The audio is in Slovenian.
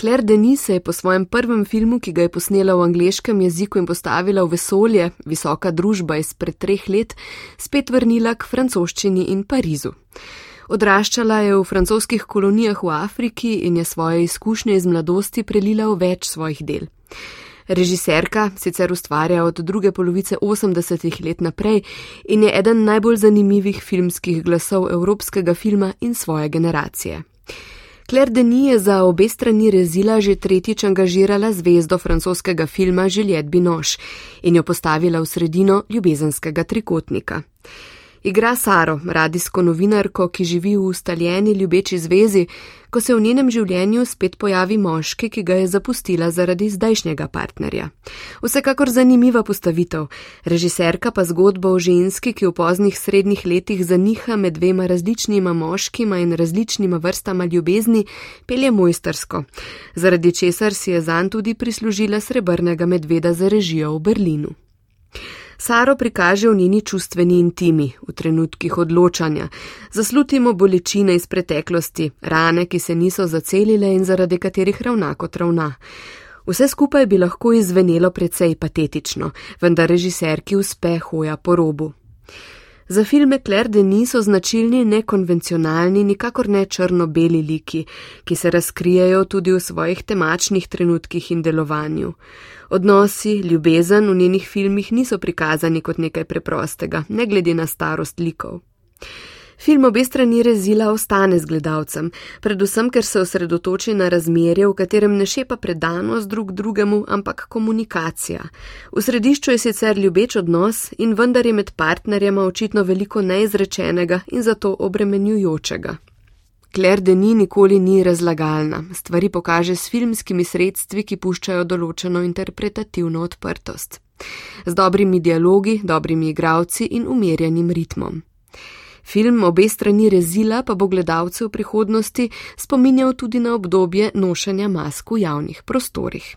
Claire Denis se je po svojem prvem filmu, ki ga je posnela v angleškem jeziku in postavila v vesolje, visoka družba izpred treh let, spet vrnila k francoščini in Parizu. Odraščala je v francoskih kolonijah v Afriki in je svoje izkušnje iz mladosti prelila v več svojih del. Režiserka sicer ustvarja od druge polovice 80-ih let naprej in je eden najbolj zanimivih filmskih glasov evropskega filma in svoje generacije. Claire Denis je za obe strani rezila že tretjič angažirala zvezdo francoskega filma Juliette Binoche in jo postavila v sredino ljubezenskega trikotnika. Igra Saro, radijsko novinarko, ki živi v ustaljeni ljubeči zvezi, ko se v njenem življenju spet pojavi moški, ki ga je zapustila zaradi zdajšnjega partnerja. Vsekakor zanimiva postavitev. Režiserka pa zgodbo o ženski, ki v poznih srednjih letih zaniha med dvema različnima moškima in različnima vrstama ljubezni, pelje mojstersko, zaradi česar si je zan tudi prislužila srebrnega medveda za režijo v Berlinu. Saro prikaže v njeni čustveni intimi, v trenutkih odločanja, zaslutimo bolečine iz preteklosti, rane, ki se niso zacelile in zaradi katerih ravna kot ravna. Vse skupaj bi lahko izvenelo precej patetično, vendar režiserki uspe hoja po robu. Za filme Claire Denis so značilni nekonvencionalni, nikakor ne črno-beli liki, ki se razkrijajo tudi v svojih temačnih trenutkih in delovanju. Odnosi, ljubezen v njenih filmih niso prikazani kot nekaj preprostega, ne glede na starost likov. Film obe strani rezila ostane z gledalcem, predvsem ker se osredotoči na razmerje, v katerem ne šepa predanost drug drugemu, ampak komunikacija. V središču je sicer ljubeč odnos in vendar je med partnerjema očitno veliko neizrečenega in zato obremenjujočega. Claire Denis nikoli ni razlagalna, stvari pokaže s filmskimi sredstvi, ki puščajo določeno interpretativno odprtost. Z dobrimi dialogi, dobrimi igravci in umirjenim ritmom. Film obe strani rezila pa bo gledalce v prihodnosti spominjal tudi na obdobje nošenja mask v javnih prostorih.